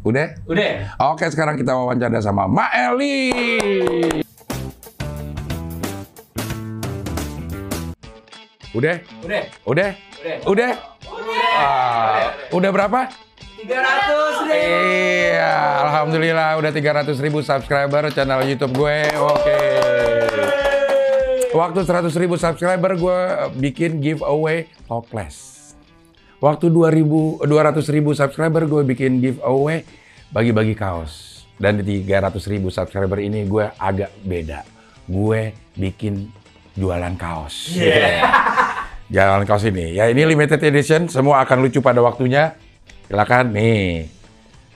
Udah? Udah. Oke, sekarang kita wawancara sama Ma Eli. Udah? Udah. Udah? Udah. Udah? Ah, udah berapa? 300 deh. Iya, alhamdulillah udah 300 ribu subscriber channel YouTube gue. Oke. Waktu 100 ribu subscriber gue bikin giveaway toples. Waktu 2000 200 ribu subscriber gue bikin giveaway bagi-bagi kaos. Dan di 300 ribu subscriber ini gue agak beda. Gue bikin jualan kaos. Jualan kaos ini. Ya ini limited edition, semua akan lucu pada waktunya. Silakan nih.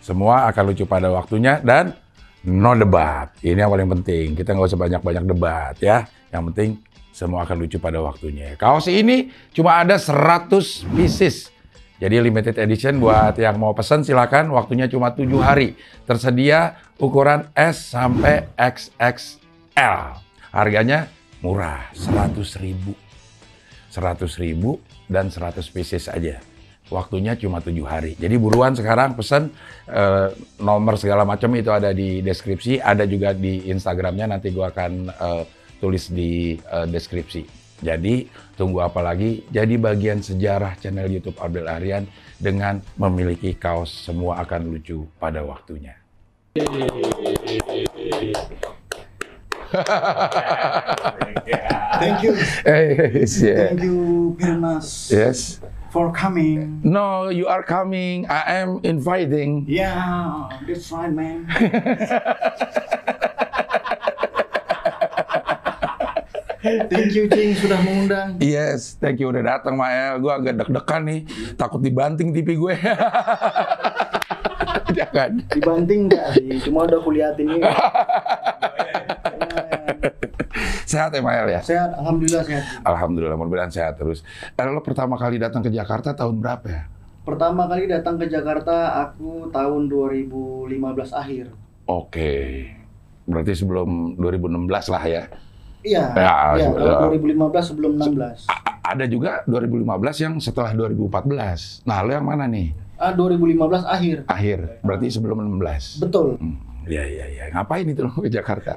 Semua akan lucu pada waktunya dan no debat. Ini yang paling penting. Kita nggak usah banyak-banyak debat ya. Yang penting semua akan lucu pada waktunya. Kaos ini cuma ada 100 pieces. Jadi limited edition buat yang mau pesan silakan. Waktunya cuma 7 hari. Tersedia ukuran S sampai XXL. Harganya murah, 100 ribu. 100 ribu dan 100 pieces aja. Waktunya cuma tujuh hari. Jadi buruan sekarang pesan eh, nomor segala macam itu ada di deskripsi, ada juga di Instagramnya nanti gua akan eh, tulis di eh, deskripsi. Jadi tunggu apa lagi? Jadi bagian sejarah channel YouTube Abdul Aryan dengan memiliki kaos semua akan lucu pada waktunya. Thank you. Yes, yeah. Thank you, Pirmas, Yes. for coming. No, you are coming. I am inviting. Yeah, that's right, man. Thank you, Cing, sudah mengundang. Yes, thank you udah datang Mael. Gue agak deg-degan nih, takut dibanting TV gue. Jangan. Dibanting nggak sih? Cuma udah kuliatin ini. Sehat ya Mael ya? Sehat, alhamdulillah sehat. Alhamdulillah, mudah-mudahan sehat terus. Eh, lo pertama kali datang ke Jakarta tahun berapa ya? Pertama kali datang ke Jakarta aku tahun 2015 akhir. Oke, berarti sebelum 2016 lah ya. Iya, Ya, iya, sebelum- tahun 2015 sebelum 16. A- a- ada juga 2015 yang setelah 2014. Nah, lo yang mana nih? Ah, 2015 akhir. Akhir, berarti sebelum 16. Betul. Hmm, Iya, iya, iya. Ngapain itu lo ke Jakarta?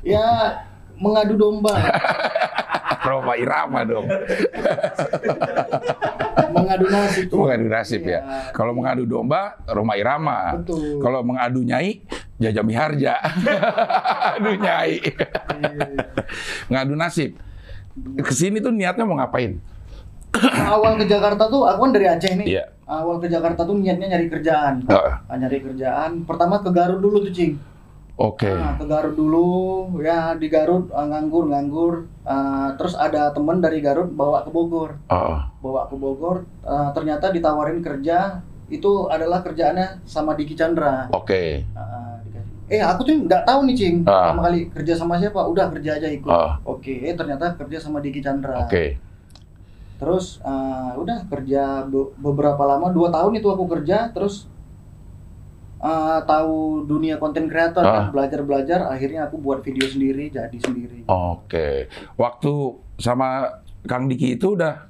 Ya, mengadu domba. Roma Irama dong. mengadu nasib. Mengadu nasib ya. Iya. Kalau mengadu domba, Roma Irama. Betul. Kalau mengadu nyai, Jaja Miharja. Aduh nyai. Ngadu nasib. Ke sini tuh niatnya mau ngapain? awal ke Jakarta tuh aku kan dari Aceh nih. Iya. Awal ke Jakarta tuh niatnya nyari kerjaan. Heeh. Ah, nyari kerjaan. Pertama ke Garut dulu tuh, Cing. Oke. Nah, ke Garut dulu, ya di Garut ah, nganggur nganggur. Ah, terus ada temen dari Garut bawa ke Bogor, Oh, bawa ke Bogor. Ah, ternyata ditawarin kerja itu adalah kerjaannya sama Diki Chandra. Oke. Ah, dikasih. Eh aku tuh nggak tahu nih Cing, Ah. pertama kali kerja sama siapa? Udah kerja aja ikut. Ah. Oke, eh ternyata kerja sama Diki Chandra. Oke. Terus ah, udah kerja be- beberapa lama, dua tahun itu aku kerja, terus ah, tahu dunia konten kreator, Ah. kan, belajar-belajar, akhirnya aku buat video sendiri, jadi sendiri. Oke. Waktu sama Kang Diki itu udah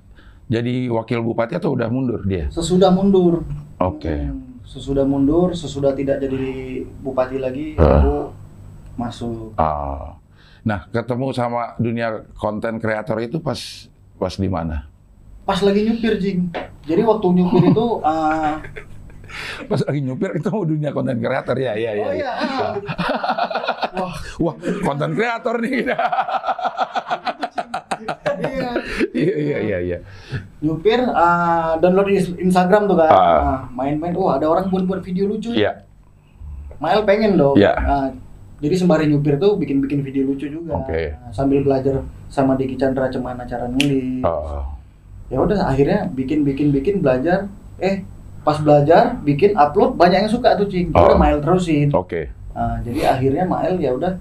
jadi wakil bupati atau udah mundur dia? Sesudah mundur, Oke. Hmm, sesudah mundur, sesudah tidak jadi bupati lagi, Ah. aku masuk. Ah. Nah, ketemu sama dunia konten kreator itu pas pas di mana? Pas lagi nyupir, Jing. Jadi waktu nyupir itu, ah, Pas lagi nyupir ketemu dunia konten kreator ya, ya, ya. oh ya. wah, Wah, konten kreator nih. iya. Iya, iya, iya, iya. nyupir ah, download Instagram tuh kan Ah. Ah, main-main oh ada orang buat buat video lucu Iya. Mael pengen dong Iya. Ah, jadi sembari nyupir tuh bikin bikin video lucu juga Oke. Ah, sambil belajar sama Diki Chandra gimana cara nulis Oh. ya udah akhirnya bikin bikin belajar eh pas belajar bikin upload banyak yang suka tuh cing udah Mael terusin Oke. Ah, jadi akhirnya Mael ya udah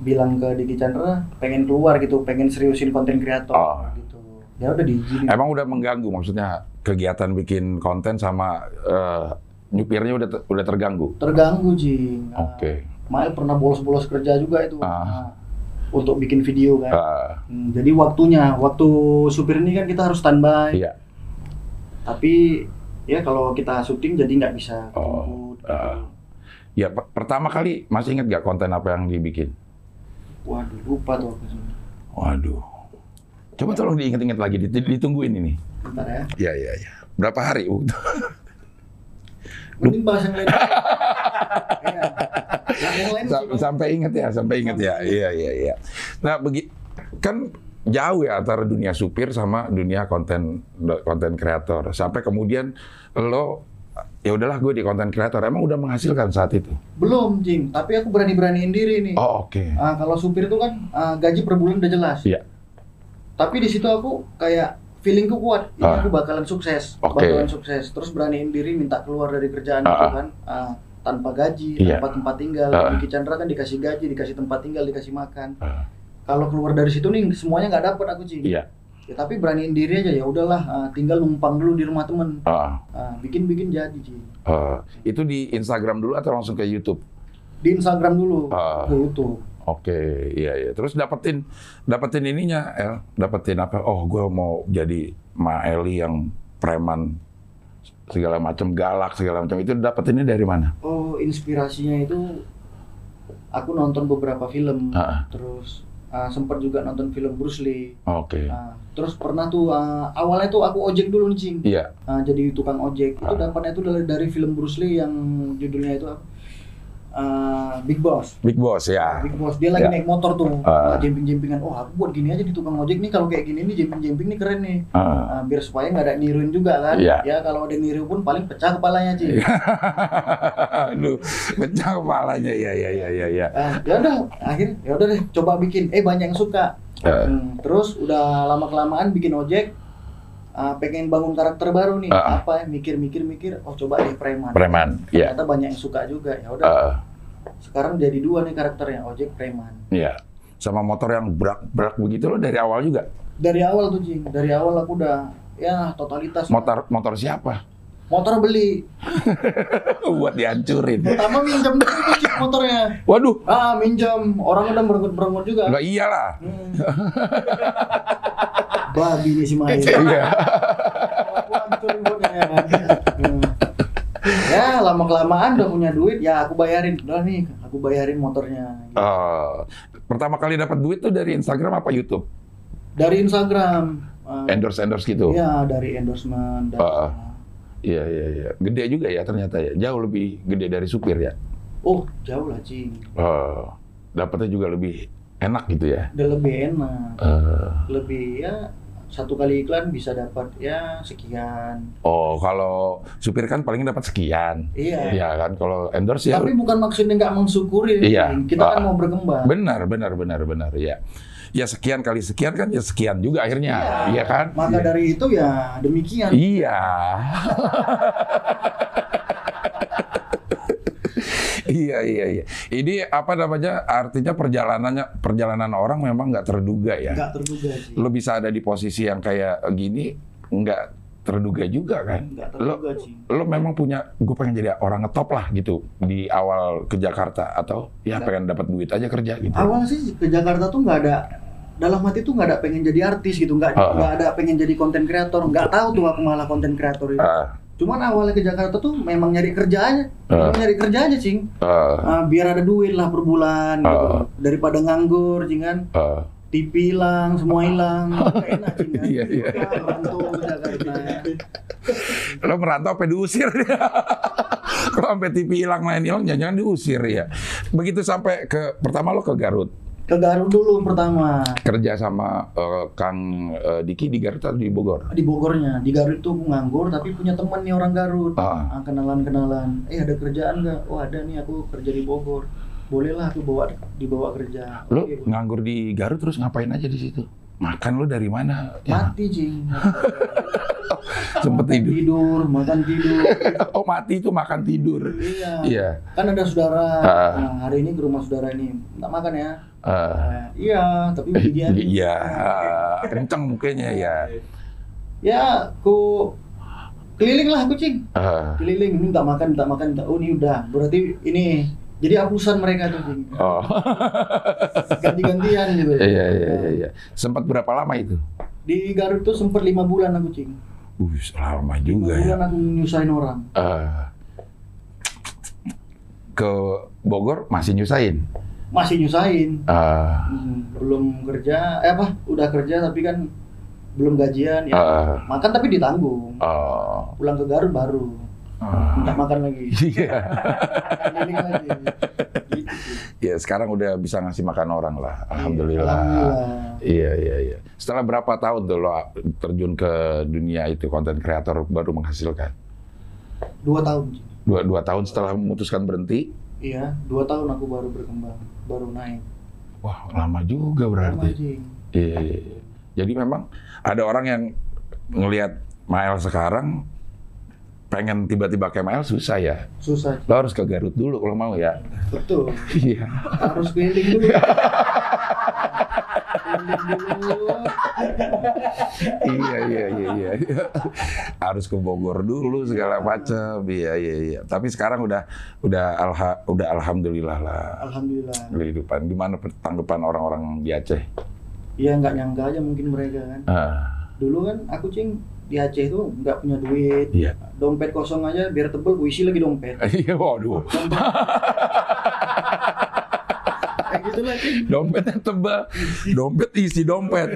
bilang ke Diki Chandra pengen keluar gitu pengen seriusin konten kreator Oh. gitu ya udah diizinin Emang udah mengganggu maksudnya kegiatan bikin konten sama eh, nyupirnya udah ter- udah terganggu. terganggu Jing. Nah, Oke. Mael pernah bolos-bolos kerja juga itu Ah. Nah, untuk bikin video kan. Ah, Hmm, jadi waktunya, waktu supir ini kan kita harus standby. iya. Tapi ya kalau kita syuting jadi nggak bisa Oh, jemput. ah. Ya, per- pertama kali masih ingat gak konten apa yang dibikin? Waduh, lupa tuh aku. Waduh. Coba tolong diingat-ingat lagi, dit- ditungguin ini. Bentar ya. Iya, iya, iya. Berapa hari? Uh, Mending bahas yang lain. Iya. Sampai ingat ya, sampai ingat ya. Iya, iya, iya. Nah, begi kan jauh ya antara dunia supir sama dunia konten konten kreator. Sampai kemudian lo ya udahlah gue di konten kreator. Emang udah menghasilkan saat itu? Belum, Jing. Tapi aku berani-beraniin diri nih. Oh, oke. Ah, kalau supir itu kan ah, gaji per bulan udah jelas. Iya. Tapi di situ aku kayak feelingku kuat, ini Ah. aku bakalan sukses, Oke. bakalan sukses. Terus beraniin diri minta keluar dari kerjaan Ah, itu ah. kan, ah, tanpa gaji, Iya. tanpa tempat tinggal. Ah. Diki Chandra kan dikasih gaji, dikasih tempat tinggal, dikasih makan. Ah. Kalau keluar dari situ nih semuanya nggak dapat aku sih. Iya. Ya, tapi beraniin diri aja ya udahlah, ah, tinggal numpang dulu di rumah temen, Ah, Ah, bikin-bikin jadi sih. ah. itu di Instagram dulu atau langsung ke YouTube? Di Instagram dulu, Ah. ke YouTube. Oke, iya iya. Terus dapetin dapetin ininya, El. Dapetin apa? Oh, gue mau jadi Ma Eli yang preman segala macam galak segala macam itu dapetinnya dari mana? Oh, inspirasinya itu aku nonton beberapa film, Ah, terus ah, sempat juga nonton film Bruce Lee. Oke. Ah, terus pernah tuh ah, awalnya tuh aku ojek dulu nih, Cing. Iya. Ah, jadi tukang ojek. Itu Ah. dapatnya tuh dari, dari film Bruce Lee yang judulnya itu apa? Ah, Big Boss. Big Boss ya. Big Boss dia lagi Ya. naik motor tuh, ah, jemping-jempingan. Oh, aku buat gini aja di tukang ojek nih kalau kayak gini nih jemping-jemping nih keren nih. Ah. Ah, biar supaya nggak ada niruin juga kan. Iya. Ya kalau ada niru pun paling pecah kepalanya, Cing. Aduh, pecah kepalanya ya ya ya ya ya. Ah, ya udah akhirnya ya udah deh coba bikin eh banyak yang suka Eh. Hmm, terus udah lama kelamaan bikin ojek ah, pengen bangun karakter baru nih ah. apa ya mikir mikir mikir oh coba deh preman Preman, ya. ternyata banyak yang suka juga ya udah Ah, sekarang jadi dua nih karakternya ojek preman Iya. Sama motor yang berak-berak begitu lo dari awal juga. dari awal tuh Jing dari awal aku udah ya totalitas Motor motor siapa? motor beli Buat dihancurin. pertama minjem dulu Cing, motornya Waduh, ah minjem orang udah merenggut merenggut juga enggak iyalah. Hmm. babi nih si Mai Iya. Ya lama kelamaan udah punya duit, ya aku bayarin. Udah nih, aku bayarin motornya. Eh, pertama kali dapat duit tuh dari Instagram apa YouTube? Dari Instagram. eh, Endorse endorse gitu. Iya dari endorsement. Dari, Ah, ah. Iya iya iya. Gede juga ya ternyata ya. Jauh lebih gede dari supir ya. Oh jauh lah cing. Eh, dapatnya juga lebih enak gitu ya. Udah lebih enak. Eh, Lebih ya satu kali iklan bisa dapat ya sekian. oh kalau supir kan paling dapat sekian. Iya. Iya kan kalau endorse ya. Tapi bukan maksudnya nggak mensyukuri. Iya. Kita kan Ah. mau berkembang. Benar benar benar benar ya. Ya sekian kali sekian kan ya sekian juga akhirnya. Iya, Iya. kan? Maka Iya. dari itu ya demikian. Iya. iya iya iya. Ini apa namanya? Artinya perjalanannya perjalanan orang memang nggak terduga ya. Nggak terduga sih. Lo bisa ada di posisi yang kayak gini nggak terduga juga kan? Nggak Lo terduga sih. lo memang punya gue pengen jadi orang ngetop lah gitu di awal ke Jakarta atau ya Nggak. pengen dapat duit aja kerja gitu. awal sih ke Jakarta tuh nggak ada dalam hati tuh nggak ada pengen jadi artis gitu nggak nggak ada pengen jadi konten kreator nggak tahu tuh aku malah konten kreator itu Ah, cuman awalnya ke Jakarta tuh memang nyari kerja aja Ah. memang nyari kerja aja cing ah, Ah, biar ada duit lah per bulan gitu. Ah. daripada nganggur cing kan ah. TV hilang semua hilang enak cing kan Iya, iya. Jakarta Lo merantau apa diusir Kalau sampai TV hilang main hilang jangan-jangan diusir ya. Begitu sampai ke pertama lo ke Garut ke Garut dulu pertama kerja sama eh, Kang eh, Diki di Garut atau di Bogor. di Bogornya di Garut tuh aku nganggur tapi punya temen nih orang Garut Ah, Ah, kenalan-kenalan. Eh ada kerjaan nggak? Oh ada nih aku kerja di Bogor. Bolehlah aku bawa dibawa kerja. lo Oke, nganggur di Garut terus ngapain aja di situ? Makan lo dari mana? Ya, mati cing. sempet Makan tidur. tidur, makan tidur. Oh mati itu makan tidur. iya. Iya. Kan ada saudara. Ah. Nah, hari ini ke rumah saudara ini. Minta makan ya. Eh, Eh, iya, tapi begini Iya, kenceng mukanya ya. Ya, aku keliling lah aku cing. Eh, Keliling, minta makan, minta makan, minta. Oh ini udah. Berarti ini jadi apusan mereka tuh oh, Ganti-gantian gitu. iya iya iya. iya. Sempat berapa lama itu? Di Garut tuh sempat lima bulan aku cing. Uh, lama Lima juga ya. bulan aku nyusahin orang. Eh, ke Bogor masih nyusahin. Masih nyusahin. Ah, Hmm, belum kerja, eh apa? Udah kerja tapi kan belum gajian ya. ah, Makan tapi ditanggung. ah, Pulang ke Garut baru. Minta makan lagi. Iya. Lagi. Gitu. Ya sekarang udah bisa ngasih makan orang lah, alhamdulillah. Alhamdulillah. Iya iya iya. Setelah berapa tahun tuh lo terjun ke dunia itu konten kreator baru menghasilkan? Dua tahun. Dua dua tahun setelah memutuskan berhenti? Iya, dua tahun aku baru berkembang, baru naik. Wah lama juga berarti. Cing. Iya, iya, iya. Jadi memang ada orang yang ngelihat Mael sekarang pengen tiba-tiba Mael susah ya. Susah. Lo harus ke Garut dulu kalau mau ya. Betul. Iya. Harus keliling dulu. iya iya iya iya. Harus ke Bogor dulu segala macam. Iya iya iya. Tapi sekarang udah udah alha, udah alhamdulillah lah Alhamdulillah. kehidupan. Gimana tanggapan orang-orang di Aceh? Iya nggak nyangka aja mungkin mereka kan. Ah, Dulu kan aku cing di Aceh itu nggak punya duit. Iya. Dompet kosong aja biar tebel, aku isi lagi dompet. Iya, waduh. Gitu. Dompetnya tebal. Dompet isi dompet.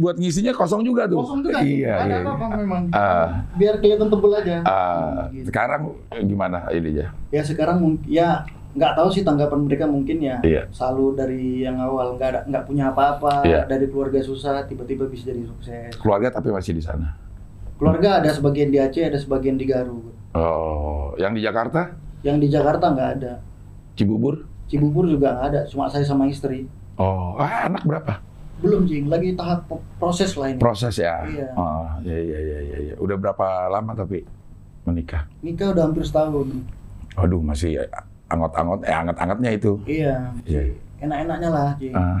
Buat ngisinya kosong juga tuh. Kosong juga. Iya, Ada iya. apa-apa memang. Ah. Biar kelihatan tebel aja. Ah, Gitu. sekarang gimana ininya? Ya sekarang mungkin ya nggak tahu sih tanggapan mereka mungkin ya Iya. selalu dari yang awal nggak nggak punya apa-apa Iya. dari keluarga susah tiba-tiba bisa jadi sukses Keluarga tapi masih di sana. Keluarga ada sebagian di Aceh ada sebagian di Garut Oh, yang di Jakarta? yang di Jakarta nggak ada Cibubur? Cibubur juga nggak ada cuma saya sama istri Oh, ah, anak berapa? belum jing lagi tahap proses lah ini Proses ya. Iya. Oh, iya iya iya iya. iya. Udah berapa lama tapi menikah? nikah udah hampir setahun Aduh, masih angot-angot eh anget-angetnya itu. iya Iya. enak-enaknya lah jing Ah.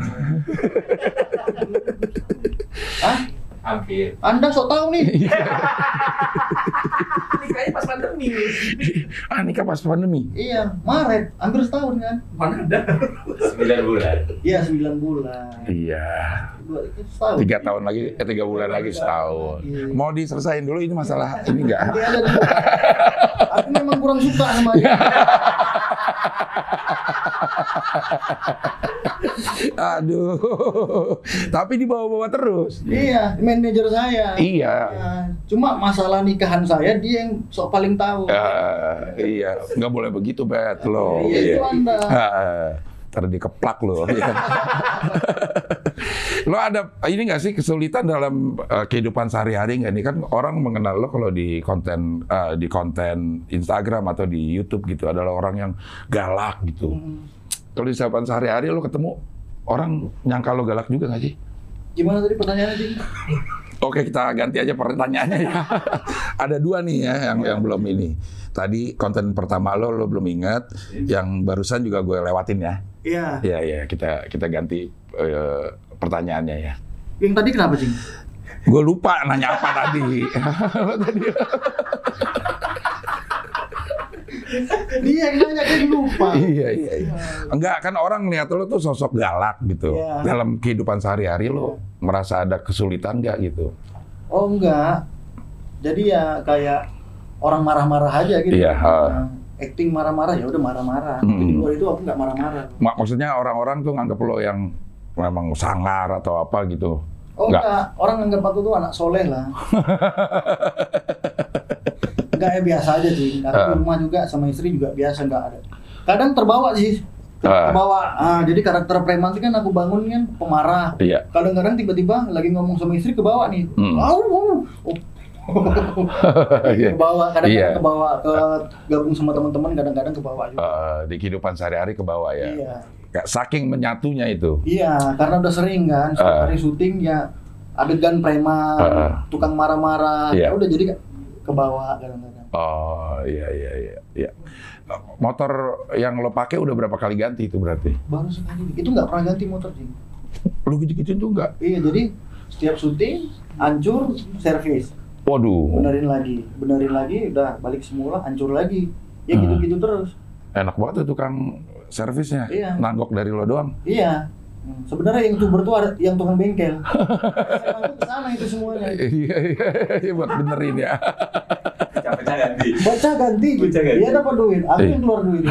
ah Hampir. anda sok tahu nih Nikahnya pas pandemi. ah, nikah pas pandemi. iya Maret hampir setahun kan Mana ada? 9 bulan. iya 9 bulan Iya. Tiga tahun lagi, eh, tiga bulan lagi setahun. Iya. Mau diselesain dulu ini masalah ini enggak? Dulu. Aku memang kurang suka sama dia. Aduh. Tapi dibawa-bawa terus. Iya, manajer saya. Iya. Ya, Cuma masalah nikahan saya dia yang sok paling tahu. Ah, iya, nggak boleh begitu, Bet, lo. Iya, itu Anda. Ah, Ntar dikeplak lo. Iya. lo ada ini nggak sih kesulitan dalam eh, kehidupan sehari-hari nggak nih kan orang mengenal lo kalau di konten eh, di konten Instagram atau di YouTube gitu adalah orang yang galak gitu. Hmm. Kalau di kehidupan sehari-hari lo ketemu orang nyangka lo galak juga nggak sih? Gimana tadi pertanyaannya, Cing? Oke kita ganti aja pertanyaannya ya. Ada dua nih ya yang yang belum ini. Tadi konten pertama lo lo belum ingat, yang barusan juga gue lewatin ya. Iya. Iya iya kita kita ganti eh, pertanyaannya ya. Yang tadi kenapa, Cing? Gue lupa nanya apa tadi. tadi. Dia yang nanya dia lupa. iya iya. iya. Enggak kan orang lihat lo tuh sosok galak gitu. Iya. Dalam kehidupan sehari-hari lo merasa ada kesulitan nggak gitu? Oh, enggak. Jadi ya kayak orang marah-marah aja gitu. Iya, ha. Nah, acting marah-marah ya udah marah-marah. Tapi Di luar itu aku nggak marah-marah. Mak maksudnya orang-orang tuh nganggap lo yang memang sangar atau apa gitu. Oh Nggak. enggak, orang anggap aku tuh anak soleh lah. enggak ya biasa aja sih. Di Ah. rumah juga sama istri juga biasa enggak ada. Kadang terbawa sih. Ah. Terbawa. Ah, jadi karakter preman itu kan aku bangun kan pemarah. Iya. Kadang-kadang tiba-tiba lagi ngomong sama istri kebawa nih. Hmm. Au, au. Oh. Iya. kebawa, kadang-kadang Iya. kebawa ke gabung sama teman-teman, kadang-kadang kebawa juga. Eh, di kehidupan sehari-hari ke bawah ya. Iya. Saking menyatunya itu. Iya, karena udah sering kan setiap Ah. hari syuting ya adegan preman, Ah. tukang marah-marah, Iya. ya udah jadi ke bawah kadang-kadang. Oh iya iya iya. iya. Motor yang lo pakai udah berapa kali ganti itu berarti? Baru sekali. Itu nggak pernah ganti motor sih. Lu gitu-gituin tuh enggak? Iya, jadi setiap syuting hancur, servis, Waduh, benerin lagi, benerin lagi, udah balik semula, hancur lagi. Ya Ah. gitu-gitu terus. enak banget tuh tukang servisnya. Iya. Nanggok dari lo doang. Iya. Hmm, Sebenarnya yang tuber tuh ada yang tukang bengkel. Saya ke sana itu semuanya. Iya iya iya buat benerin ya. Ganti. baca ganti. Baca ganti. Dia dapat duit, aku Iya. yang keluar duit.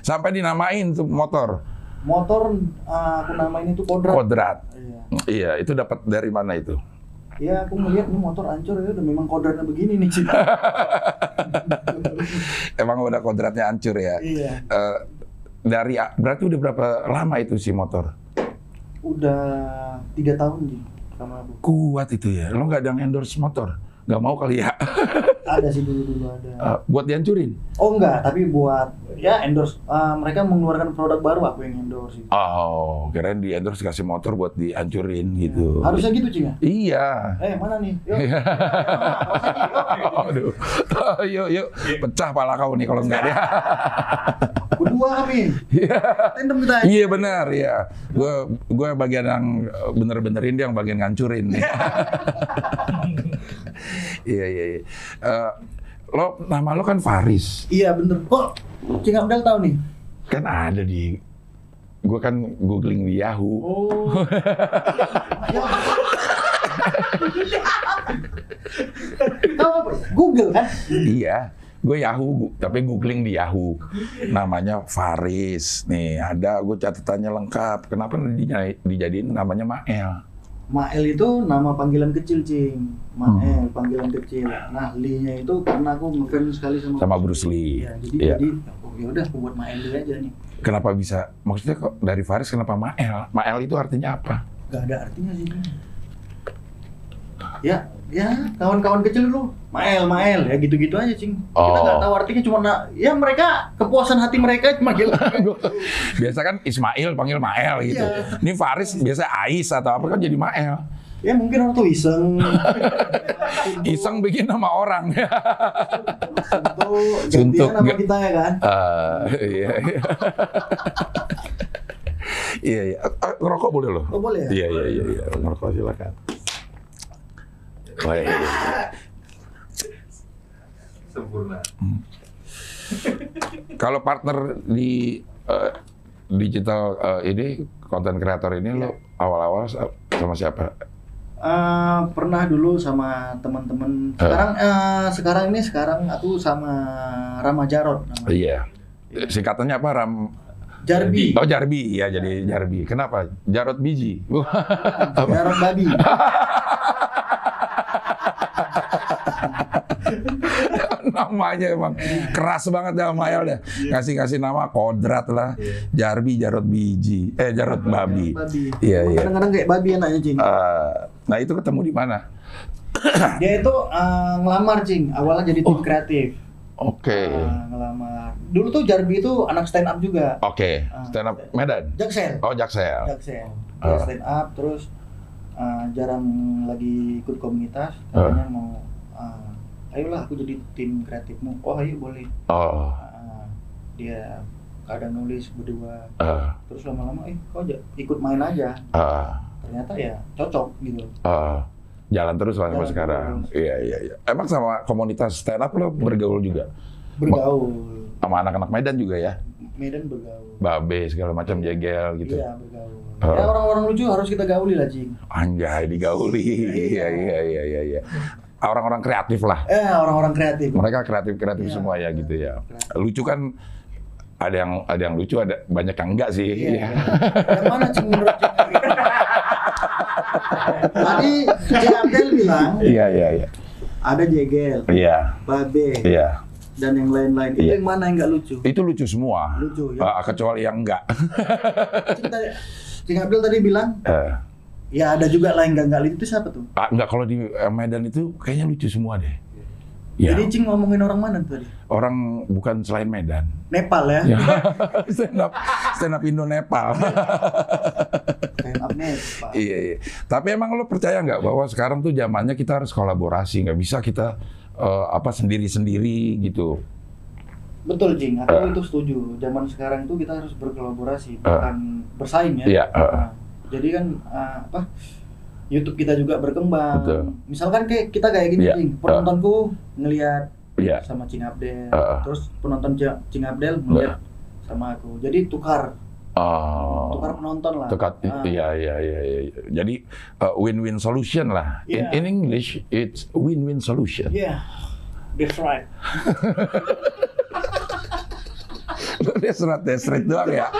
Sampai dinamain tuh motor Motor ah, aku namain itu kodrat. kodrat. Iya. Iya, itu dapat dari mana itu? Iya, aku melihat ini motor hancur ya udah memang kodratnya begini nih, Cik. Emang udah kodratnya hancur ya. iya. Eh, dari berarti udah berapa lama itu si motor? Udah tiga tahun, Cik, sama aku. Kuat itu ya. Lo nggak ada yang endorse motor? Nggak mau kali ya? Ada sih dulu-dulu ada. Eh, buat dihancurin? Oh enggak, tapi buat ya endorse. Ah, mereka mengeluarkan produk baru aku yang endorse. Gitu. Oh, kirain di endorse kasih motor buat dihancurin gitu. Harusnya gitu, Cik ya? Iya. Eh, mana nih? Yuk. Aduh. yuk, yuk. Pecah pala kau nih kalau enggak ya. Berdua kami. Tandem kita. Iya benar ya. Gue gue bagian yang eh, bener-benerin dia yang bagian ngancurin. iya iya. iya. Eh, lo nama lo kan Faris. Iya, bener. Kok Cik Abdal tahu nih? Kan ada di gue kan googling di Yahoo. Oh. Google kan? Iya. Gue Yahoo, tapi googling di Yahoo. Namanya Faris. Nih ada, gue catatannya lengkap. Kenapa di- dijadiin namanya Mael? Mael itu nama panggilan kecil, Cing. Hmm. Mael, panggilan kecil. Nah, Lee-nya itu karena aku ngefans sekali sama Sama Bruce Lee. Iya, jadi Iya. jadi oh, ya udah aku buat Mael dulu aja nih. Kenapa bisa? Maksudnya kok dari Faris kenapa Mael? Mael itu artinya apa? Gak ada artinya sih. Ya, ya kawan-kawan kecil dulu. Mael, Mael, ya gitu-gitu aja, Cing. Kita Oh. nggak tahu artinya cuma na- ya mereka kepuasan hati mereka cuma gila. biasa kan Ismail panggil Mael gitu. Iya. Ini Faris biasa Ais atau apa kan jadi Mael. ya mungkin orang tuh iseng. Iseng bikin nama orang. Untuk Suntuk. nama kita ya kan. Eh, iya, iya. Iya, iya. Eh, Ngerokok boleh loh. Oh boleh ya? Iya, iya, iya, iya. Ngerokok silakan. Wah, iya, iya. Sempurna. Kalau partner di eh, digital eh, ini konten kreator ini lo awal-awal sa- sama siapa? Eh, pernah dulu sama teman-teman. Sekarang eh, sekarang ini sekarang aku sama Rama Jarot namanya. Iya. Singkatannya apa Ram? Jarbi. Oh Jarbi, ya jadi Jarbi. Kenapa? Jarot biji. Jarot babi. Namanya emang keras banget dah Mael dah. Ngasih-ngasih nama kodrat lah. Jarbi, Jarot biji. Eh Jarot babi. Iya, iya. Kadang-kadang kayak babi anaknya, Cing. Eh, nah itu ketemu di mana? Dia itu eh, ngelamar, Cing. Awalnya jadi tim kreatif. Oke. Eh, ngelamar. Dulu tuh Jarbi itu anak stand up juga. Oke. Stand up Medan. Jaksel. Oh Jaksel. Jaksel. Dia Ah. stand up terus uh, jarang lagi ikut komunitas. Katanya mau uh, ayolah aku jadi tim kreatifmu. Oh ayo boleh. Oh. Uh, dia kadang nulis berdua. eh, Terus lama-lama eh kok aja ikut main aja. eh, Ternyata ya cocok gitu. eh. Jalan terus lah sampai sekarang. terus. Iya iya iya. Emang sama komunitas stand up lo bergaul juga Bergaul. sama anak-anak Medan juga ya? Medan bergaul. Babe segala macam jegel gitu. Iya bergaul. Ah. Ya orang-orang lucu harus kita gauli lah, Cing. Anjay digauli. Iya iya iya iya iya. Orang-orang kreatif lah. Eh orang-orang kreatif. Mereka kreatif-kreatif Iya. semua ya gitu ya. Kreatif. Lucu kan ada yang ada yang lucu ada banyak yang enggak sih. Iya. Iya. Yang mana Cing menurut Cing? Tadi Cing Abdel bilang Iya iya iya. ada jegel, Iya. babe, Iya. dan yang lain-lain. Itu Iya. yang mana yang nggak lucu? Itu lucu semua. Lucu ya. Eh, kecuali yang enggak. Tadi, Cing Abdel tadi bilang, Eh, ya ada juga lah yang lucu. Itu siapa tuh? ah, enggak kalau di eh, Medan itu kayaknya lucu semua deh. Ya, Jadi Cing ngomongin orang mana tuh tadi? orang bukan selain Medan. Nepal ya? Ya. stand up stand up Indo Nepal. Stand up Nepal. iya, iya. Tapi emang lo percaya nggak bahwa sekarang tuh zamannya kita harus kolaborasi, nggak bisa kita eh, apa sendiri-sendiri gitu. Betul Cing, aku Eh. itu setuju. Zaman sekarang itu kita harus berkolaborasi, bukan bersaing ya. Iya, eh. Nah, jadi kan uh, apa? YouTube kita juga berkembang. Betul. Misalkan kayak kita kayak gini, Iya, Cing. Penontonku ngelihat Iya. sama Cing Abdel, Heeh. terus penonton Cing Abdel ngelihat sama aku. Jadi tukar Oh. tukar penonton lah. Tekat, Ah. iya, iya, iya, iya. Jadi uh, win-win solution lah. In, Iya. in English, it's win-win solution. Iya, that's right. Dia serat desret doang ya.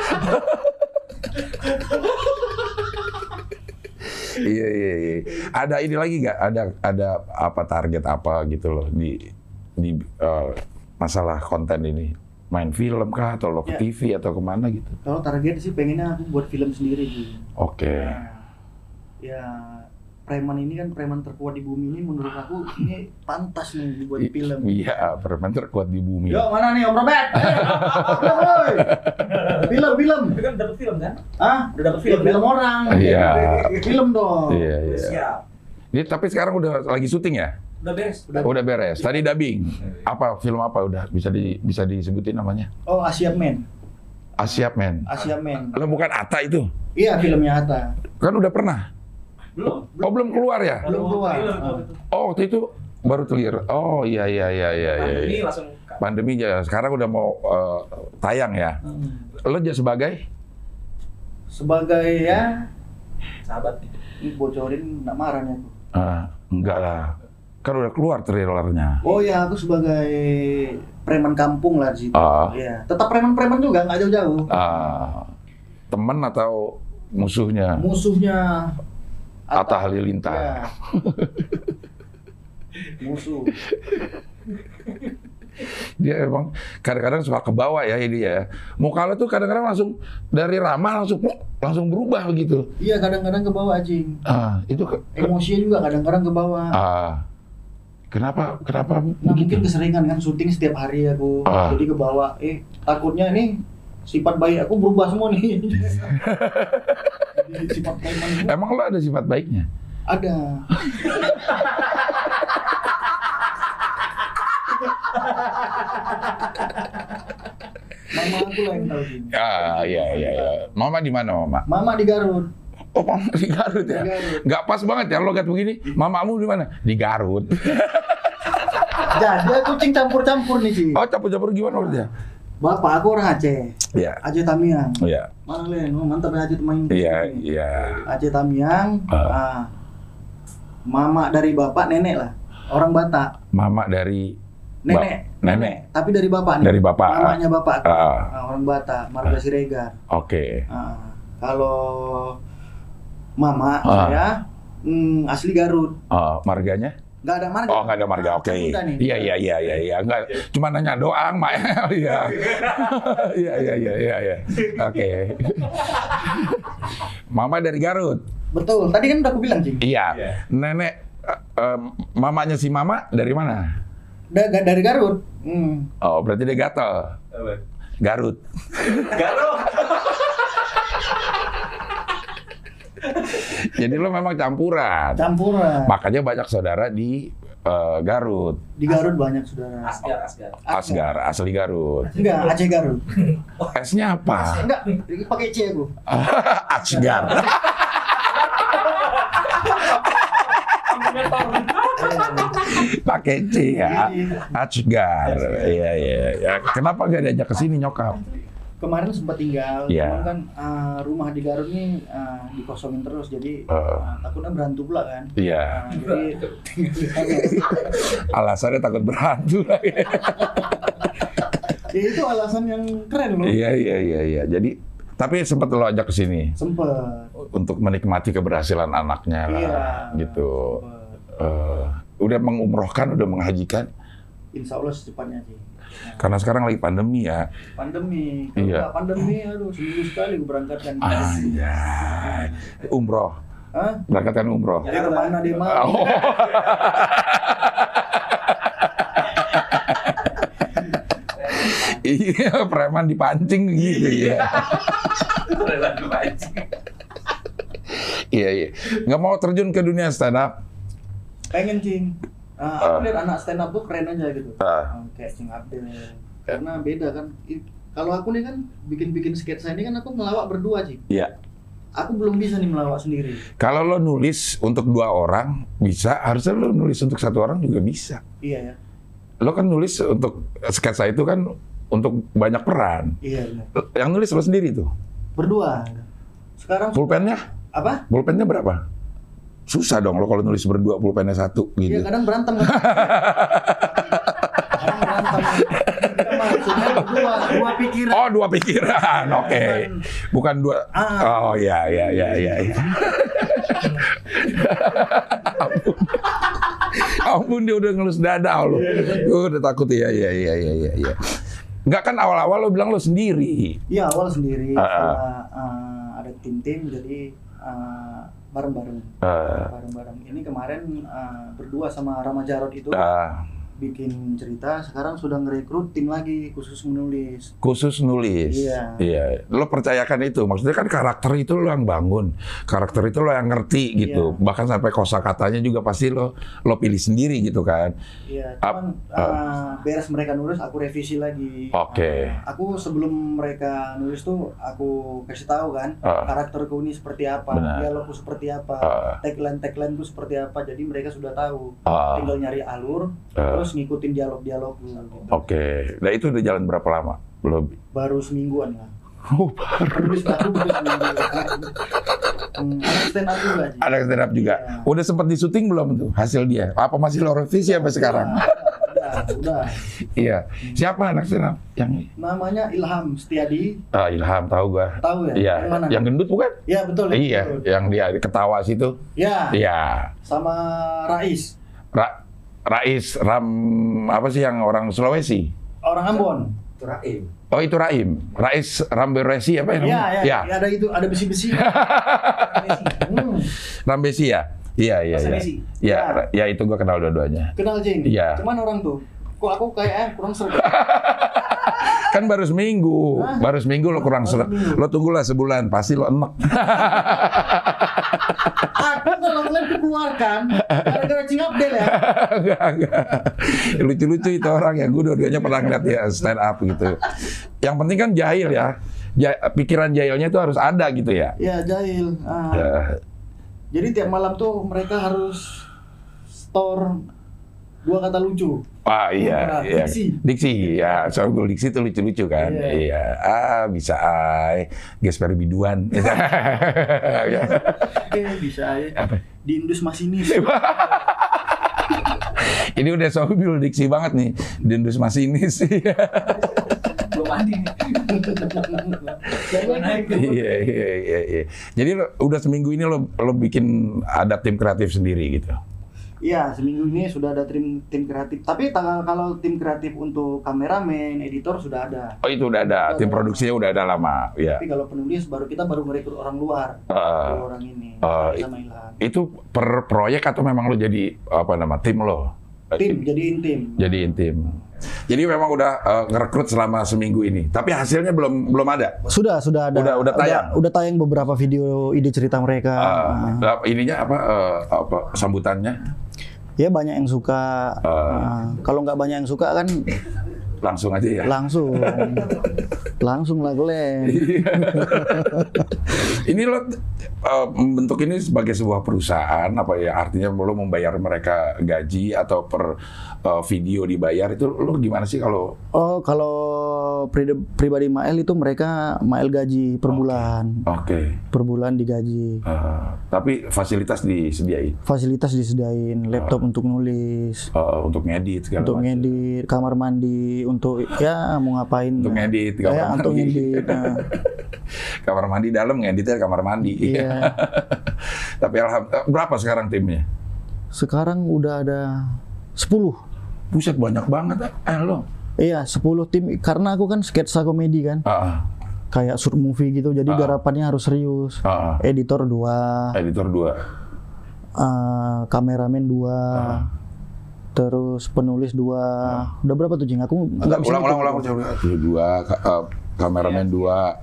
iya, iya, iya. Ada ini lagi nggak? Ada ada apa target apa gitu loh di di uh, masalah konten ini? Main film kah atau lo ke Ya. TV atau ke mana gitu? Kalau target sih pengennya aku buat film sendiri. Oke. Nah, ya preman ini kan preman terkuat di bumi ini menurut aku ini pantas nih dibuat I- film. Iya, preman terkuat di bumi. Yuk mana nih Om Robert? Eh, film, film kan dapat film kan? Hah? Udah dapat Film film film orang. Iya. Film dong. Iya, iya. Siap. Ini tapi sekarang udah lagi syuting ya? Udah beres. Udah beres. Tadi dubbing. Apa film apa udah bisa di bisa disebutin namanya? Oh Asia Man. Asiap men. Asia Man. Lo bukan Ata itu? Iya filmnya Hatta. Kan udah pernah. Belum. Oh belum keluar ya? Belum keluar. Itu. Oh waktu itu baru telir. Oh iya iya iya iya. iya, Pandemi iya. langsung Pandemi ya. Sekarang udah mau eh, tayang ya. Hmm. Lo jadi sebagai? Sebagai ya sahabat nih. ini bocorin nggak marah nih aku. Ah, enggak lah. Kan udah keluar trailernya. Oh ya aku sebagai preman kampung lah di situ. Ah. Iya. Tetap preman-preman juga nggak jauh-jauh. Ah, temen atau musuhnya? Musuhnya Atta Halilintar. Iya. Musuh. Dia emang kadang-kadang suka ke bawah ya ini ya. Muka lo tuh kadang-kadang langsung dari ramah langsung langsung berubah begitu. Iya kadang-kadang ke bawah anjing. Ah, itu ke, ke- Emosinya juga kadang-kadang ke bawah. ah, kenapa kenapa Nah mungkin keseringan kan syuting setiap hari aku. Ah. Jadi ke bawah. Eh takutnya ini sifat baik aku berubah semua nih. Jadi sifat itu Emang lo ada sifat baiknya? ada. Mama aku lah yang tahu sih. Ah, iya iya iya. Mama di mana, Mama? Mama di Garut. Oh, Mama di Garut ya. Di Garut. Nggak pas banget ya logat begini. Mamamu di mana? Di Garut. Jadi kucing campur-campur nih sih. Oh, campur-campur gimana maksudnya? Bapak aku orang Aceh. Iya. Aceh Tamiang. Iya. Mana Len? Oh, mantap ya Aceh Tamiang. Iya, iya. Aceh Tamiang. Ah. ah. Mama dari bapak nenek lah. Orang Batak. Mama dari Nenek. Ba- nenek. Tapi dari bapak nih. Dari bapak. Mamanya bapak. aku. Ah. Orang Batak, Marga Siregar. Oke. Ah. Kalau mama Ah. saya hmm, asli Garut. Ah, marganya? Nggak ada marga. Oh, nggak ada marga. Oke. Nih. Iya, iya, iya, iya, iya. Enggak, cuma nanya doang, Mak. Iya. Iya, iya, iya, iya, iya. Oke. Mama dari Garut. Betul. Tadi kan udah aku bilang, Cing. Iya. Iya. Nenek eh, mamanya si Mama dari mana? Da- dari Garut. Hmm. Oh, berarti dia gatel. Apa? Garut. Jadi lo memang campuran. Campuran. Makanya banyak saudara di eh, Garut. Di Garut banyak saudara. Asgar, Asgar. Asgar, asli Garut. Enggak, Aceh Garut. S-nya apa? Enggak, pakai C aku. Asgar. Pakai C ya. Asgar. Iya, iya, iya. Kenapa gak diajak ke sini nyokap? Kemarin sempat tinggal, Iya. cuman kan ah, rumah di Garut nih ah, dikosongin terus, jadi Eh. ah, takutnya berantu pula kan. Iya. Ah, jadi tinggal di sana. Alasannya takut berhantu lagi. Ya, itu alasan yang keren loh. Iya, iya, iya, iya. Jadi tapi sempat lo ajak ke sini Sempet. untuk menikmati keberhasilan anaknya lah, Iya. gitu. Sempet. Eh, udah mengumrohkan, udah menghajikan. Insya Allah secepatnya sih. Karena sekarang lagi pandemi ya. Pandemi, kalau Iya. pandemi, aduh seminggu sekali gue berangkatkan. Anjay. Umroh. Hah? Berangkatkan umroh. Ya ke mana dia mau? Oh. Iya, preman dipancing gitu ya. Rela dipancing. Iya, iya. Nggak mau terjun ke dunia stand up. Pengen cing. Ah, Ah. aku lihat anak stand up tuh keren aja gitu. Ah. Ah, kayak Cing Abdel. Karena beda kan. Kalau aku nih kan bikin-bikin sketsa ini kan aku ngelawak berdua sih. Iya. Aku belum bisa nih melawak sendiri. Kalau lo nulis untuk dua orang bisa, harusnya lo nulis untuk satu orang juga bisa. Iya ya. Lo kan nulis untuk sketsa itu kan untuk banyak peran. Iya benar. Yang nulis lo sendiri tuh. berdua. Sekarang Pulpennya? apa? Pulpennya berapa? Susah dong lo kalau nulis berdua pulpennya satu Iya gitu. kadang berantem kan. kadang berantem. Maksudnya dua, dua pikiran. Oh dua pikiran, oke. Bukan dua. Ah. Oh ya ya ya ya. ya. Ampun. Ampun dia udah ngelus dada lo. Gue udah takut ya ya ya ya ya. ya. Enggak kan awal-awal lo bilang lo sendiri. Iya awal sendiri. Ah. Setelah uh, ada tim-tim jadi uh, bareng-bareng. Eh, Bareng-bareng. Ini kemarin uh, berdua sama Rama Jarot itu ah, bikin cerita. Sekarang sudah ngerekrut tim lagi khusus menulis. khusus nulis. Iya. Iya. Lo percayakan itu. Maksudnya kan karakter itu lo yang bangun. Karakter itu lo yang ngerti gitu. Iya. Bahkan sampai kosakatanya juga pasti lo lo pilih sendiri gitu kan. Iya, cuman uh, beres mereka nulis aku revisi lagi. Oke. Uh, aku sebelum mereka nulis tuh aku kasih tahu kan Ah. karakterku ini seperti apa, Benar. dialogku seperti apa, Ah. tagline taglineku seperti apa. Jadi mereka sudah tahu. Ah. Tinggal nyari alur, terus ngikutin dialog-dialogku. gitu. Oke. Nah itu udah jalan berapa lama? Belum. Baru semingguan lah. Oh, baru. Nulis baru baru seminggu. hmm, anak stand up juga sih. Ada stand up juga. Iya. Udah sempat di syuting belum tuh hasil dia? Apa masih lo revisi sampai sekarang? Udah, udah. iya. Siapa anak stand up? Yang Namanya Ilham Setiadi, ah, Ilham tahu gua. tahu ya? Iya. Yang mana? Yang gendut bukan? Ya betul. ya, Iya. betul. Yang dia ketawa situ. Ya, Iya. sama Rais, Ra Rais Ram apa sih yang orang Sulawesi? orang Ambon. Itu Raim. Oh itu Raim. Rais Ramberesi apa ya Iya, namanya? ya, ya, ada itu, ada besi-besi. hmm, Rambesi ya? Iya, iya, iya. Messi? Iya, ya itu gua kenal dua-duanya. kenal Jeng. Iya. Cuman orang tuh, kok aku kayak eh, kurang seru. Kan baru seminggu, Hah? baru seminggu lo kurang seminggu. Lo tunggulah sebulan, pasti lo enek. kalau ngeliat dikeluarkan, gara-gara cing Abdel ya. Enggak, enggak. Lucu-lucu itu orang ya. Gue dua-duanya pernah ngeliat dia stand up gitu. Yang penting kan jahil ya. Ja- pikiran jahilnya itu harus ada gitu ya. Ya, jahil. Ah, Ya, Jadi tiap malam tuh mereka harus store dua kata lucu. Wah iya, Nah, iya. diksi. Diksi, ya. Soal gue diksi itu lucu-lucu kan. Iya. Iya. Ah bisa ay. Gesper biduan. Ya. Oke, bisa ya. Apa? Di Indus Masinis. Ini udah sobil diksi banget nih. Dendus masinis. Belum mandi nih. Naik. Iya, iya, iya, iya. Jadi lo, udah seminggu ini lo, lo bikin ada tim kreatif sendiri gitu. Iya, seminggu ini sudah ada tim tim kreatif. Tapi tanggal kalau tim kreatif untuk kameramen, editor sudah ada. Oh itu udah ada, tim produksinya udah ada lama. Ya. Tapi kalau penulis baru kita baru merekrut orang luar. Dua orang ini. Ah, sama Ilham. Itu per proyek atau memang lo jadi apa nama tim lo? Tim, jadiin tim. Jadiin tim. Jadi memang udah eh, ngerekrut selama seminggu ini. Tapi hasilnya belum belum ada. Sudah, sudah ada. Udah- udah tayang? Udah, tayang beberapa video ide cerita mereka. Eh, Nah, ininya apa, eh, apa sambutannya ya banyak yang suka. Ah. Nah, kalau nggak banyak yang suka kan langsung aja ya. langsung, langsung lah Glenn. ini lo membentuk ini sebagai sebuah perusahaan apa ya? Artinya lo membayar mereka gaji atau per eh, video dibayar itu lo gimana sih kalau? Oh, kalau pri- pribadi Mael itu mereka Mael gaji per bulan, oke. Per bulan digaji. Eh, tapi fasilitas disediain? Fasilitas disediain, laptop untuk nulis, Eh, untuk ngedit segala untuk macam. ngedit, kamar mandi, untuk ya mau ngapain. Untuk ngedit, kamar ya, untuk mandi. ngedit. nah. kamar mandi dalam ngeditnya kamar mandi Iya. tapi alhamdulillah berapa sekarang timnya Sekarang udah ada 10. buset banyak banget eh lo Iya, 10 tim karena aku kan sketsa komedi kan. Ah, Kayak short movie gitu. Jadi Ah. garapannya harus serius. ah. Editor dua, editor dua eh, kameramen dua, Ah. Terus penulis dua. Udah berapa tuh Jing? Aku nggak bisa ulang ulang ulang coba dua eh, kameramen dua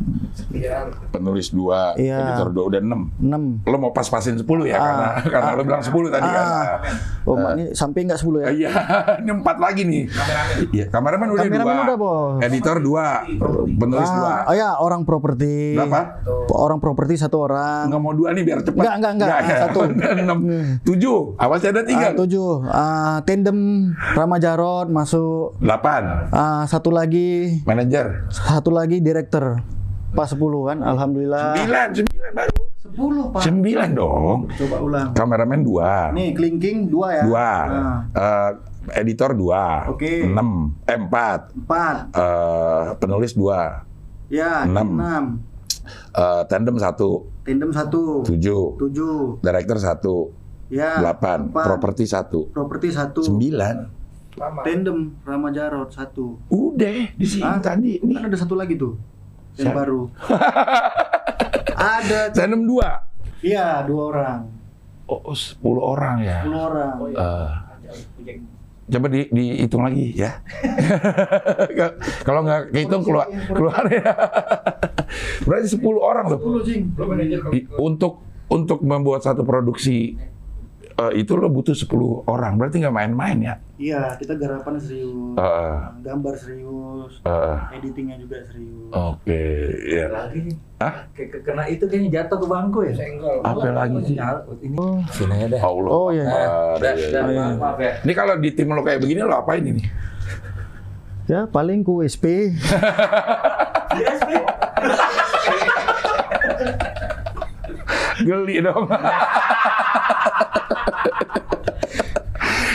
penulis dua Iya. editor dua udah enam Enam. lo mau pas-pasin 10 ya karena karena lo bilang 10 tadi kan Ah. Oh, Mak, ini sampai nggak 10 ya? Ah, Iya, ini empat lagi nih. Iya, kameramen udah Kameramen dua. udah, Bos. Editor dua, penulis dua. Ah, oh ya, orang properti. Berapa? Orang properti satu orang. Nggak mau dua nih biar cepat. Nggak, nggak, nggak. ya. Satu. Enam, tujuh. Awas ada tiga. Ah, tujuh. Ah, tandem Rama Jarot masuk. Delapan. Ah, satu lagi Manajer. satu lagi direktur Pas 10 kan, alhamdulillah. Sembilan, sembilan baru. 10 Pak. Sembilan dong. Coba ulang. Kameramen dua. Nih, kelingking 2 ya. Dua. Nah, Eh, editor dua. Oke. Enam. Eh, empat. 4. Eh, penulis dua. Ya, Enam. 6. Eh, tandem satu. Tandem 1. Tujuh. 7. Director satu. Ya. Delapan. Properti satu. Properti 1. Sembilan. Lama. Tandem Rama Jarot 1. Udah di sini Ah, tadi. Nih. Kan ada satu lagi tuh. Yang Siapa? baru. ada. Tandem dua. Iya, dua orang. Oh, sepuluh orang ya. 10 orang. Oh iya. Project. coba di, dihitung lagi ya. Kalau nggak kehitung keluar keluar ya. Berarti 10 orang loh. 10 Jing. Lo manajer kalau I- Untuk untuk membuat satu produksi eh, itu lo butuh 10 orang. Berarti nggak main-main ya. Iya, kita garapan serius. Eh, Gambar serius. eh, Editingnya juga serius. Oke, ya. lagi. Hah? Ke- kena itu kayaknya jatuh ke bangku ya. Senggol. Apa lagi sih? Ini sini aja deh. Allah. Oh, iya. Akbar, Dah, ya, dah, ya. maaf, maaf ya. Ini kalau di tim lo kayak begini lo apain ini? Ya, paling ku SP. Geli dong.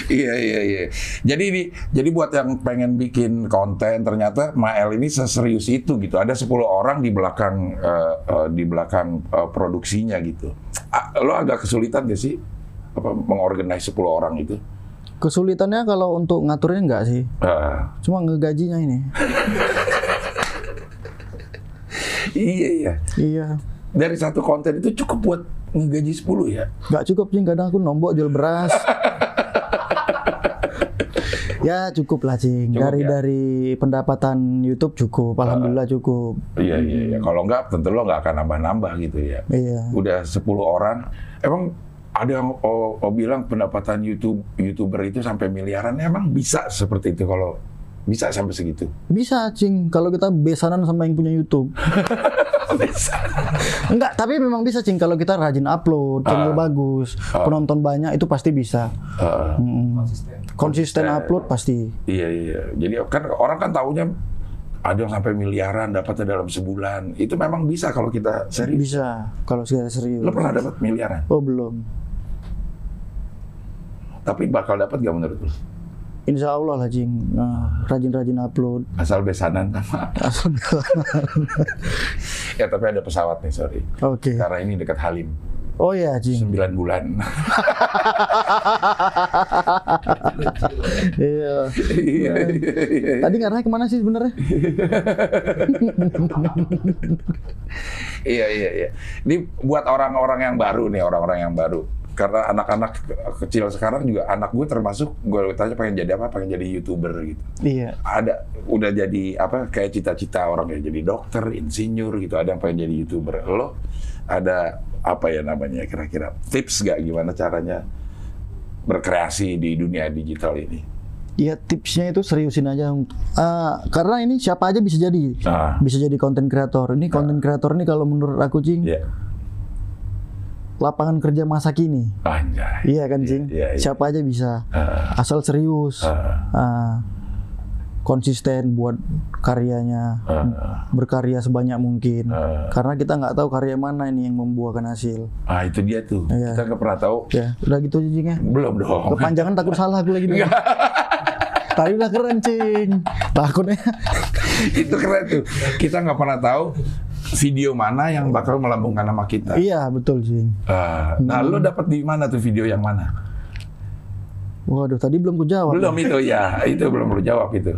Iya iya iya. Jadi ini jadi buat yang pengen bikin konten ternyata Mael ini seserius itu gitu. Ada 10 orang di belakang eh, eh, di belakang eh, produksinya gitu. Ah, lo agak kesulitan gak sih apa mengorganize 10 orang itu? Kesulitannya kalau untuk ngaturnya enggak sih. Eh, Cuma ngegajinya ini. iya iya. Iya. Dari satu konten itu cukup buat ngegaji 10 ya. Nggak cukup sih kadang aku nombok jual beras. ya cukup lah cing. Cukup, dari ya? dari pendapatan YouTube cukup. Alhamdulillah cukup. Iya iya iya. Kalau enggak tentu lo nggak akan nambah-nambah gitu ya. Iya. udah 10 orang. Emang ada yang oh, oh bilang pendapatan YouTube YouTuber itu sampai miliaran. Emang bisa seperti itu kalau bisa sampai segitu? Bisa cing. Kalau kita besanan sama yang punya YouTube. bisa. Enggak, tapi memang bisa cing kalau kita rajin upload, channel Ah. bagus, penonton banyak itu pasti bisa. Eh, Mm. Konsisten. Konsisten upload pasti. iya iya. Jadi kan orang kan taunya ada yang sampai miliaran dapatnya dalam sebulan. Itu memang bisa kalau kita serius. Bisa kalau segala serius. Lo pernah dapat miliaran? Oh belum. Tapi bakal dapat gak menurut lo? Insya Allah lah cing. Nah, rajin-rajin upload. Asal besanan sama. Asal ya tapi ada pesawat nih sorry. Oke. Karena ini dekat Halim. Oh ya cing. 9 bulan. Iya. Iya, iya, iya. Tadi ngarahnya ke mana sih sebenarnya? Iya iya iya. Ini buat orang-orang yang baru nih, orang-orang yang baru. Karena anak-anak kecil sekarang juga anak gue termasuk gue tanya pengen jadi apa? Pengen jadi youtuber gitu. Iya. Ada udah jadi apa? Kayak cita-cita orang yang jadi dokter, insinyur gitu. Ada yang pengen jadi youtuber. Lo ada apa ya namanya kira-kira tips gak gimana caranya berkreasi di dunia digital ini? Iya tipsnya itu seriusin aja. Ah, karena ini siapa aja bisa jadi. Ah, Bisa jadi konten kreator. Ini konten kreator ini kalau menurut aku cing ya, lapangan kerja masa kini. anjay. Iya kan cing. iya, iya. Siapa aja bisa. Ah, Asal serius. ah, Ah, konsisten buat karyanya. ah, Berkarya sebanyak mungkin. ah. Karena kita nggak tahu karya mana ini yang membuahkan hasil. Ah, itu dia tuh. Iya. Kita nggak pernah tahu. Ya, udah gitu aja cing ya. Belum dong. Kepanjangan takut salah aku lagi nih. Tadi udah keren cing. Takutnya. itu keren tuh. Kita nggak pernah tahu video mana yang bakal melambungkan nama kita. iya betul cing. Ah, nah, lo dapat di mana tuh video yang mana? Waduh tadi belum ku jawab. Belum itu ya, itu belum lo jawab itu.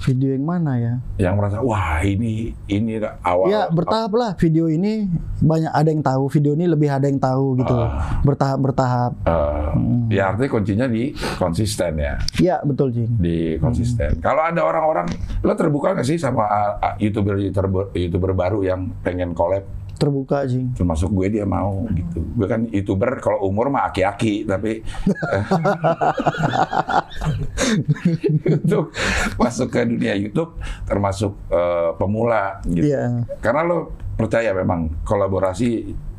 Video yang mana ya? Yang merasa wah ini ini awal. Ya bertahap lah video ini banyak ada yang tahu video ini lebih ada yang tahu gitu Ah. bertahap bertahap Ah, Hmm. Ya artinya kuncinya di konsisten ya, ya betul cing di konsisten. Kalau ada orang-orang, lo terbuka nggak sih sama ah, ah, youtuber youtuber youtuber baru yang pengen collab? Terbuka cing termasuk gue dia mau gitu. Gue kan youtuber kalau umur mah aki-aki tapi untuk masuk ke dunia YouTube termasuk eh, pemula gitu. Iya Karena lo percaya memang kolaborasi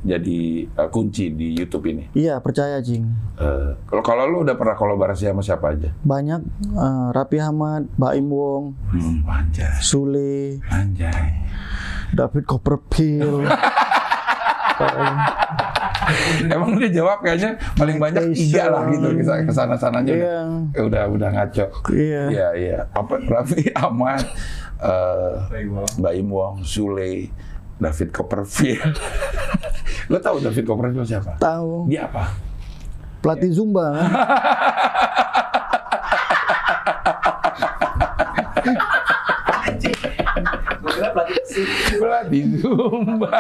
jadi eh, kunci di YouTube ini. iya percaya cing Eh, Kalau kalau lo udah pernah kolaborasi sama siapa aja? banyak eh, Rapi Ahmad Baim Wong Hmm, anjay, Sule anjay. David Copperfield. Emang dia jawab kayaknya paling banyak tiga lah gitu ke sana sananya. Iya. Udah, udah udah ngaco. Iya. Iya iya. Apa Raffi Ahmad, eh Baim Wong, Sule, David Copperfield. Lo tahu David Copperfield siapa? Tahu. Dia apa? Pelatih Zumba kan? Gue kira pelatih. Pelatih Zumba.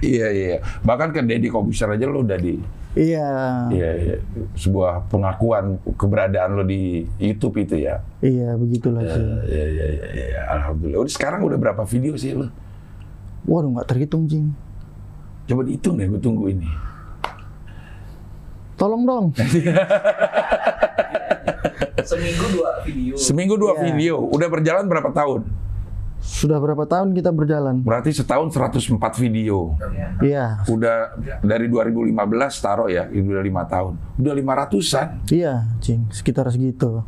iya iya. Bahkan ke Deddy Kobuser aja lo udah di Iya. iya, iya. sebuah pengakuan keberadaan lo di YouTube itu ya. Iya, begitulah sih. Iya iya iya. iya. Alhamdulillah. Udah sekarang udah berapa video sih lo? Waduh, nggak terhitung, Cing. Coba dihitung deh, gue tunggu ini. Tolong dong. Seminggu dua video. Seminggu dua Iya. video. Udah berjalan berapa tahun? Sudah berapa tahun kita berjalan? Berarti setahun 104 video. Iya. Udah dari 2015 taruh ya, itu udah lima tahun. Udah 500-an. Iya, Cing. Sekitar segitu.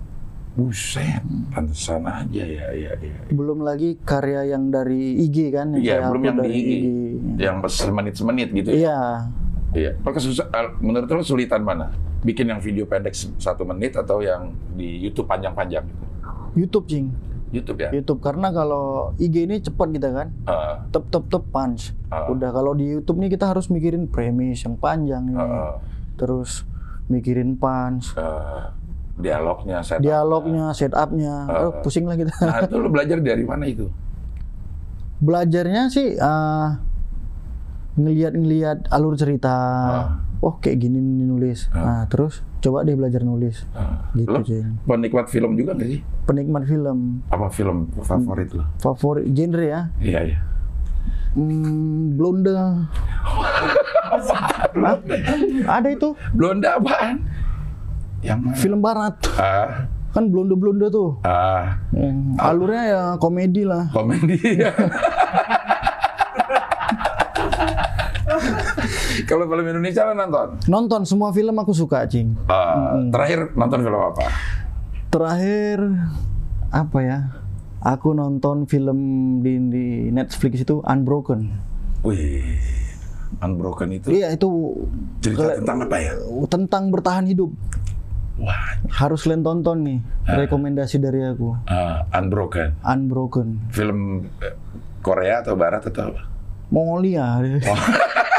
Buset, pantesan aja ya, ya, ya. Belum lagi karya yang dari IG kan? yang Iya, belum yang di dari IG. Yang semenit-semenit gitu ya. Iya. Iya. Eh, menurut lo sulitan mana? Bikin yang video pendek satu menit atau yang di YouTube panjang-panjang gitu? YouTube, Cing. YouTube ya? YouTube karena kalau IG ini cepat kita kan. Heeh. Tep tep tep punch. Ah. Udah kalau di YouTube nih kita harus mikirin premis yang panjang ini. Heeh. Terus mikirin punch, Eh, dialognya, setup. dialognya, setupnya. Ah. Aduh, pusing lah kita. Nah, itu lo belajar dari mana itu? Belajarnya sih eh, ngelihat-ngelihat alur cerita. Ah. Oh kayak gini nih nulis. Nah terus coba deh belajar nulis. Ah. Gitu Lo sih. penikmat film juga nggak sih? Penikmat film Apa film favorit lo? favorit genre ya. Iya, iya. Hmm, Blonde. Hah? Ada itu Blonda apaan? Yang mana? film barat. Ah, Kan blonde-blonde tuh. ah, Hmm, alurnya ya komedi lah. komedi. Kalau film Indonesia lo nonton? Nonton semua film aku suka, Cing. Ah, Terakhir nonton film apa? Terakhir apa ya? Aku nonton film di, di Netflix itu Unbroken. Wih, Unbroken itu Iya itu cerita tentang apa ya? tentang bertahan hidup. Wah, Harus kalian tonton nih. Rekomendasi dari aku. ah, Unbroken. Unbroken. Film eh, Korea atau Barat atau apa? Mongolia.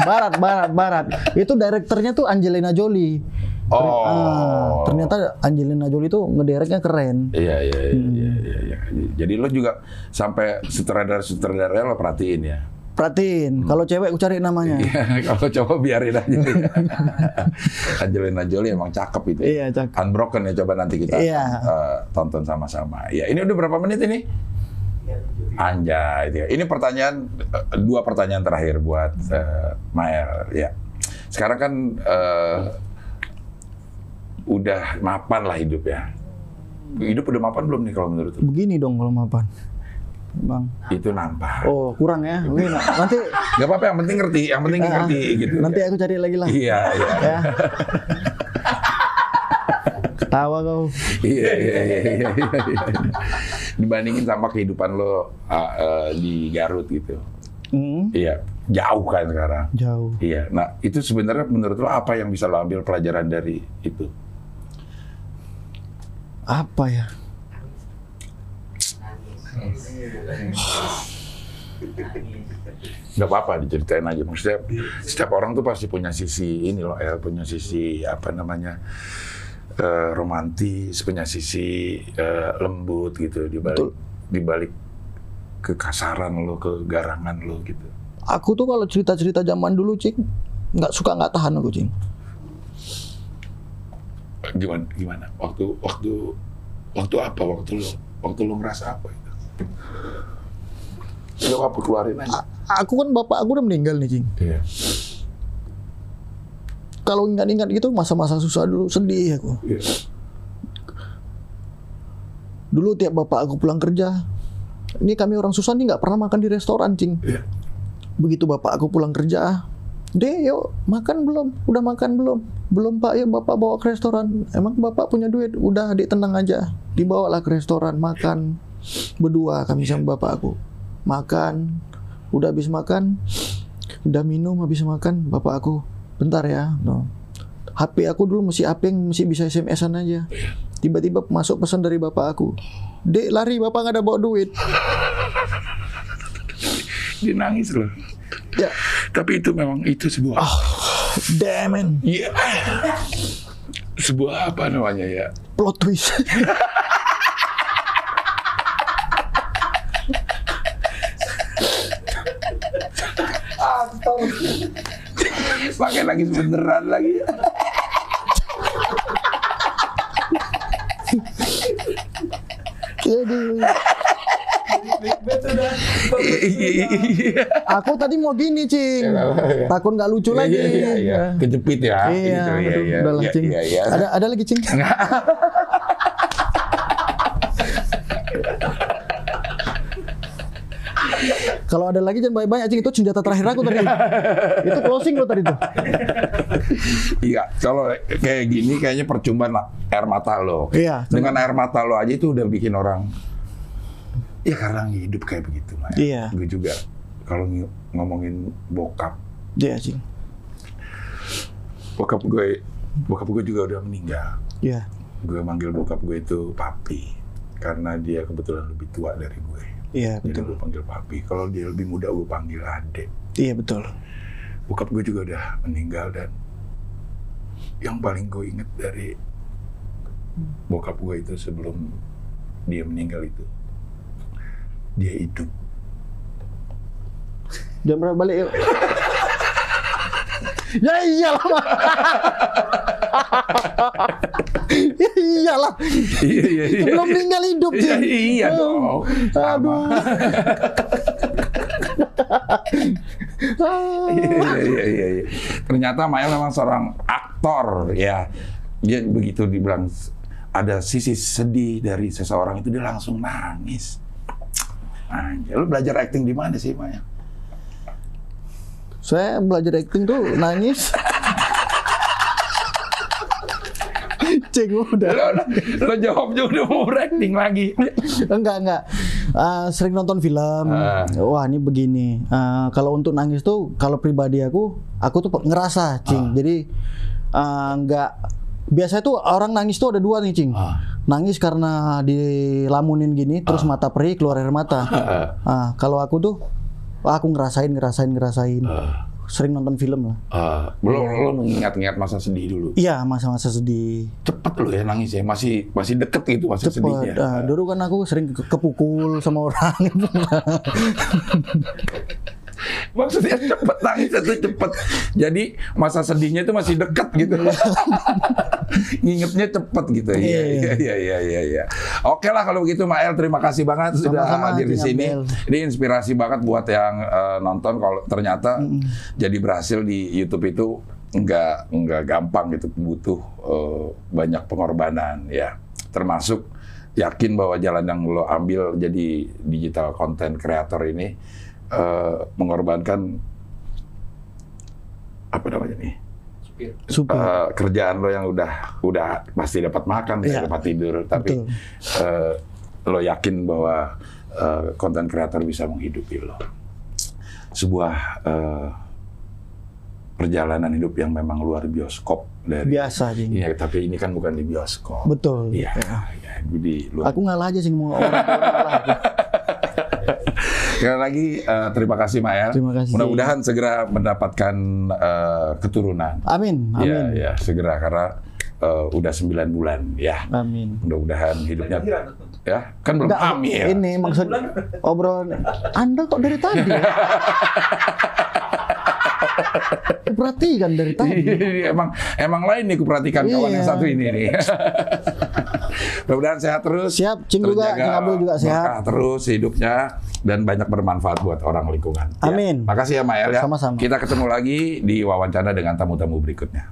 barat, barat, barat. Itu direkturnya tuh Angelina Jolie. Oh, Ah, ternyata Angelina Jolie itu ngedereknya keren. Iya, iya, iya, Hmm. iya, iya, iya. Jadi lo juga sampai sutradara-sutradara lo perhatiin ya? Perhatiin, kalau cewek aku cari namanya. Iya, kalau cowok biarin aja. Angelina Jolie emang cakep itu. Iya, cakep. Unbroken ya coba nanti kita Iya. eh, tonton sama-sama. Ya, ini udah berapa menit ini? Anjay, ini pertanyaan eh, dua pertanyaan terakhir buat eh, Mael ya. Sekarang kan eh, udah mapan lah hidup ya. Hidup udah mapan belum nih kalau menurut lu? Begini dong kalau mapan. Bang. Itu nampak. Oh, kurang ya. Nah, nanti Gak apa-apa, yang penting ngerti, yang penting Ah, ngerti gitu. nanti aku cari lagi lah. Iya, iya. Ya. Ketawa kau. Iya, iya, iya, iya, iya. Dibandingin sama kehidupan lo uh, uh, di Garut gitu. Hmm, Iya, jauh kan sekarang. jauh. Iya, nah itu sebenarnya menurut lo apa yang bisa lo ambil pelajaran dari itu? Apa ya? Gak apa-apa diceritain aja. Maksudnya setiap orang tuh pasti punya sisi ini loh, El punya sisi apa namanya eh, romantis, punya sisi eh, lembut gitu di balik di balik kekasaran lo, kegarangan lo gitu. Aku tuh kalau cerita-cerita zaman dulu, Cing, nggak suka nggak tahan aku, Cing. Gimana gimana? Waktu waktu waktu apa? Waktu lo waktu lo ngerasa apa itu? Gak apa keluarin aja. Aku kan bapak aku udah meninggal nih, Cing. Iya. Kalau ingat-ingat gitu masa-masa susah dulu sedih aku. Iya. Dulu tiap bapak aku pulang kerja, ini kami orang susah nih nggak pernah makan di restoran, Cing. Iya. Begitu bapak aku pulang kerja, deh yuk makan belum? Udah makan belum? Belum pak, yuk bapak bawa ke restoran. Emang bapak punya duit? Udah adik tenang aja, dibawalah ke restoran makan. berdua kami sama bapak aku makan udah habis makan udah minum habis makan bapak aku bentar ya no. HP aku dulu masih HP yang masih bisa SMS-an aja tiba-tiba masuk pesan dari bapak aku dek lari bapak nggak ada bawa duit Dia nangis loh. ya Tapi itu memang itu sebuah damn man Iya. Sebuah apa namanya ya? plot twist Pakai lagi beneran lagi. Aduh. Iya. aku tadi mau gini cing takut nggak lucu lagi Iya, iya, iya. Kejepit ya. Iya, gitu, iya, aduh, iya. udah lah, Iya, Cing. iya, iya. Ada ada lagi cing. Kalau ada lagi jangan banyak-banyak cing itu senjata terakhir aku tadi. itu closing lo tadi tuh. Iya, kalau kayak gini kayaknya percuma lah air mata lo. Iya, Dengan air mata lo aja itu udah bikin orang ya karena hidup kayak begitu lah. Iya. Gue juga kalau ng- ngomongin bokap, Iya cing. bokap gue bokap gue juga udah meninggal. Iya. Gue manggil bokap gue itu papi karena dia kebetulan lebih tua dari gue. Iya Jadi betul. gue panggil papi. Kalau dia lebih muda gue panggil adek. Iya betul. Bokap gue juga udah meninggal dan yang paling gue inget dari bokap gue itu sebelum dia meninggal itu dia hidup. Jam berapa balik yuk? ya iyalah. Mak. ya iyalah. Iya iya Sebelum meninggal hidup Iya, cing. iya Oh, dong. Aduh. Ah. Iya, iya, iya, iya. Ternyata Mael memang seorang aktor ya. Dia begitu dibilang ada sisi sedih dari seseorang itu dia langsung nangis. Anjir, lu belajar acting di mana sih, Maya? Saya belajar acting tuh nangis. Cing udah. Lo, lo jawabnya udah mau acting lagi. enggak enggak. Ah, sering nonton film. Ah. Wah ini begini. Ah, kalau untuk nangis tuh, kalau pribadi aku, aku tuh ngerasa, cing. Jadi ah, enggak. Biasanya tuh orang nangis tuh ada dua nih, cing. Ah. Nangis karena dilamunin gini, terus mata perih keluar air mata. Ah, kalau aku tuh, aku ngerasain, ngerasain, ngerasain. Sering nonton film lah. Ah, belum lo mengingat-ingat masa sedih dulu. Iya, masa-masa sedih. Cepet lo ya nangis ya, masih masih deket gitu masa Cepet. sedihnya. Ah, dulu kan aku sering ke- kepukul sama orang. Maksudnya cepet nangis itu cepet. Jadi masa sedihnya itu masih deket gitu. Ngingetnya cepet gitu. Iya, Iya, iya, iya, iya, iya. Oke lah kalau begitu Mael, terima kasih banget sudah Sama-sama, hadir di sini. Ini inspirasi banget buat yang eh, nonton kalau ternyata jadi berhasil di YouTube itu nggak nggak gampang gitu, butuh eh, banyak pengorbanan ya. Termasuk yakin bahwa jalan yang lo ambil jadi digital content creator ini eh, mengorbankan apa namanya nih Supir. Eh, kerjaan lo yang udah udah pasti dapat makan, pasti Iya. dapat tidur, tapi Betul. eh, lo yakin bahwa konten kreator bisa menghidupi lo. Sebuah eh, perjalanan hidup yang memang luar bioskop dari Biasa, Cing. Iya, tapi ini kan bukan di bioskop. Betul. Iya, ya, di luar. Aku ngalah aja sih mau orang ngalah. Sekali lagi eh, terima kasih Mael. Terima kasih. Mudah-mudahan segera mendapatkan eh, keturunan. Amin, Iya, amin. ya, segera karena eh, udah 9 bulan ya. Amin. Mudah-mudahan hidupnya ya kan belum Enggak, hamil. ini maksud obrolan Anda kok dari tadi? ya? Perhatikan dari tadi. Iya, emang emang lain nih kuperhatikan kawan Iya. yang satu ini nih. Mudah-mudahan sehat terus. Siap, Cing juga, Cing Abdul juga sehat. terus hidupnya dan banyak bermanfaat buat orang lingkungan. Ya. Amin. Makasih ya Mael ya. Sama-sama. Kita ketemu lagi di wawancara dengan tamu-tamu berikutnya.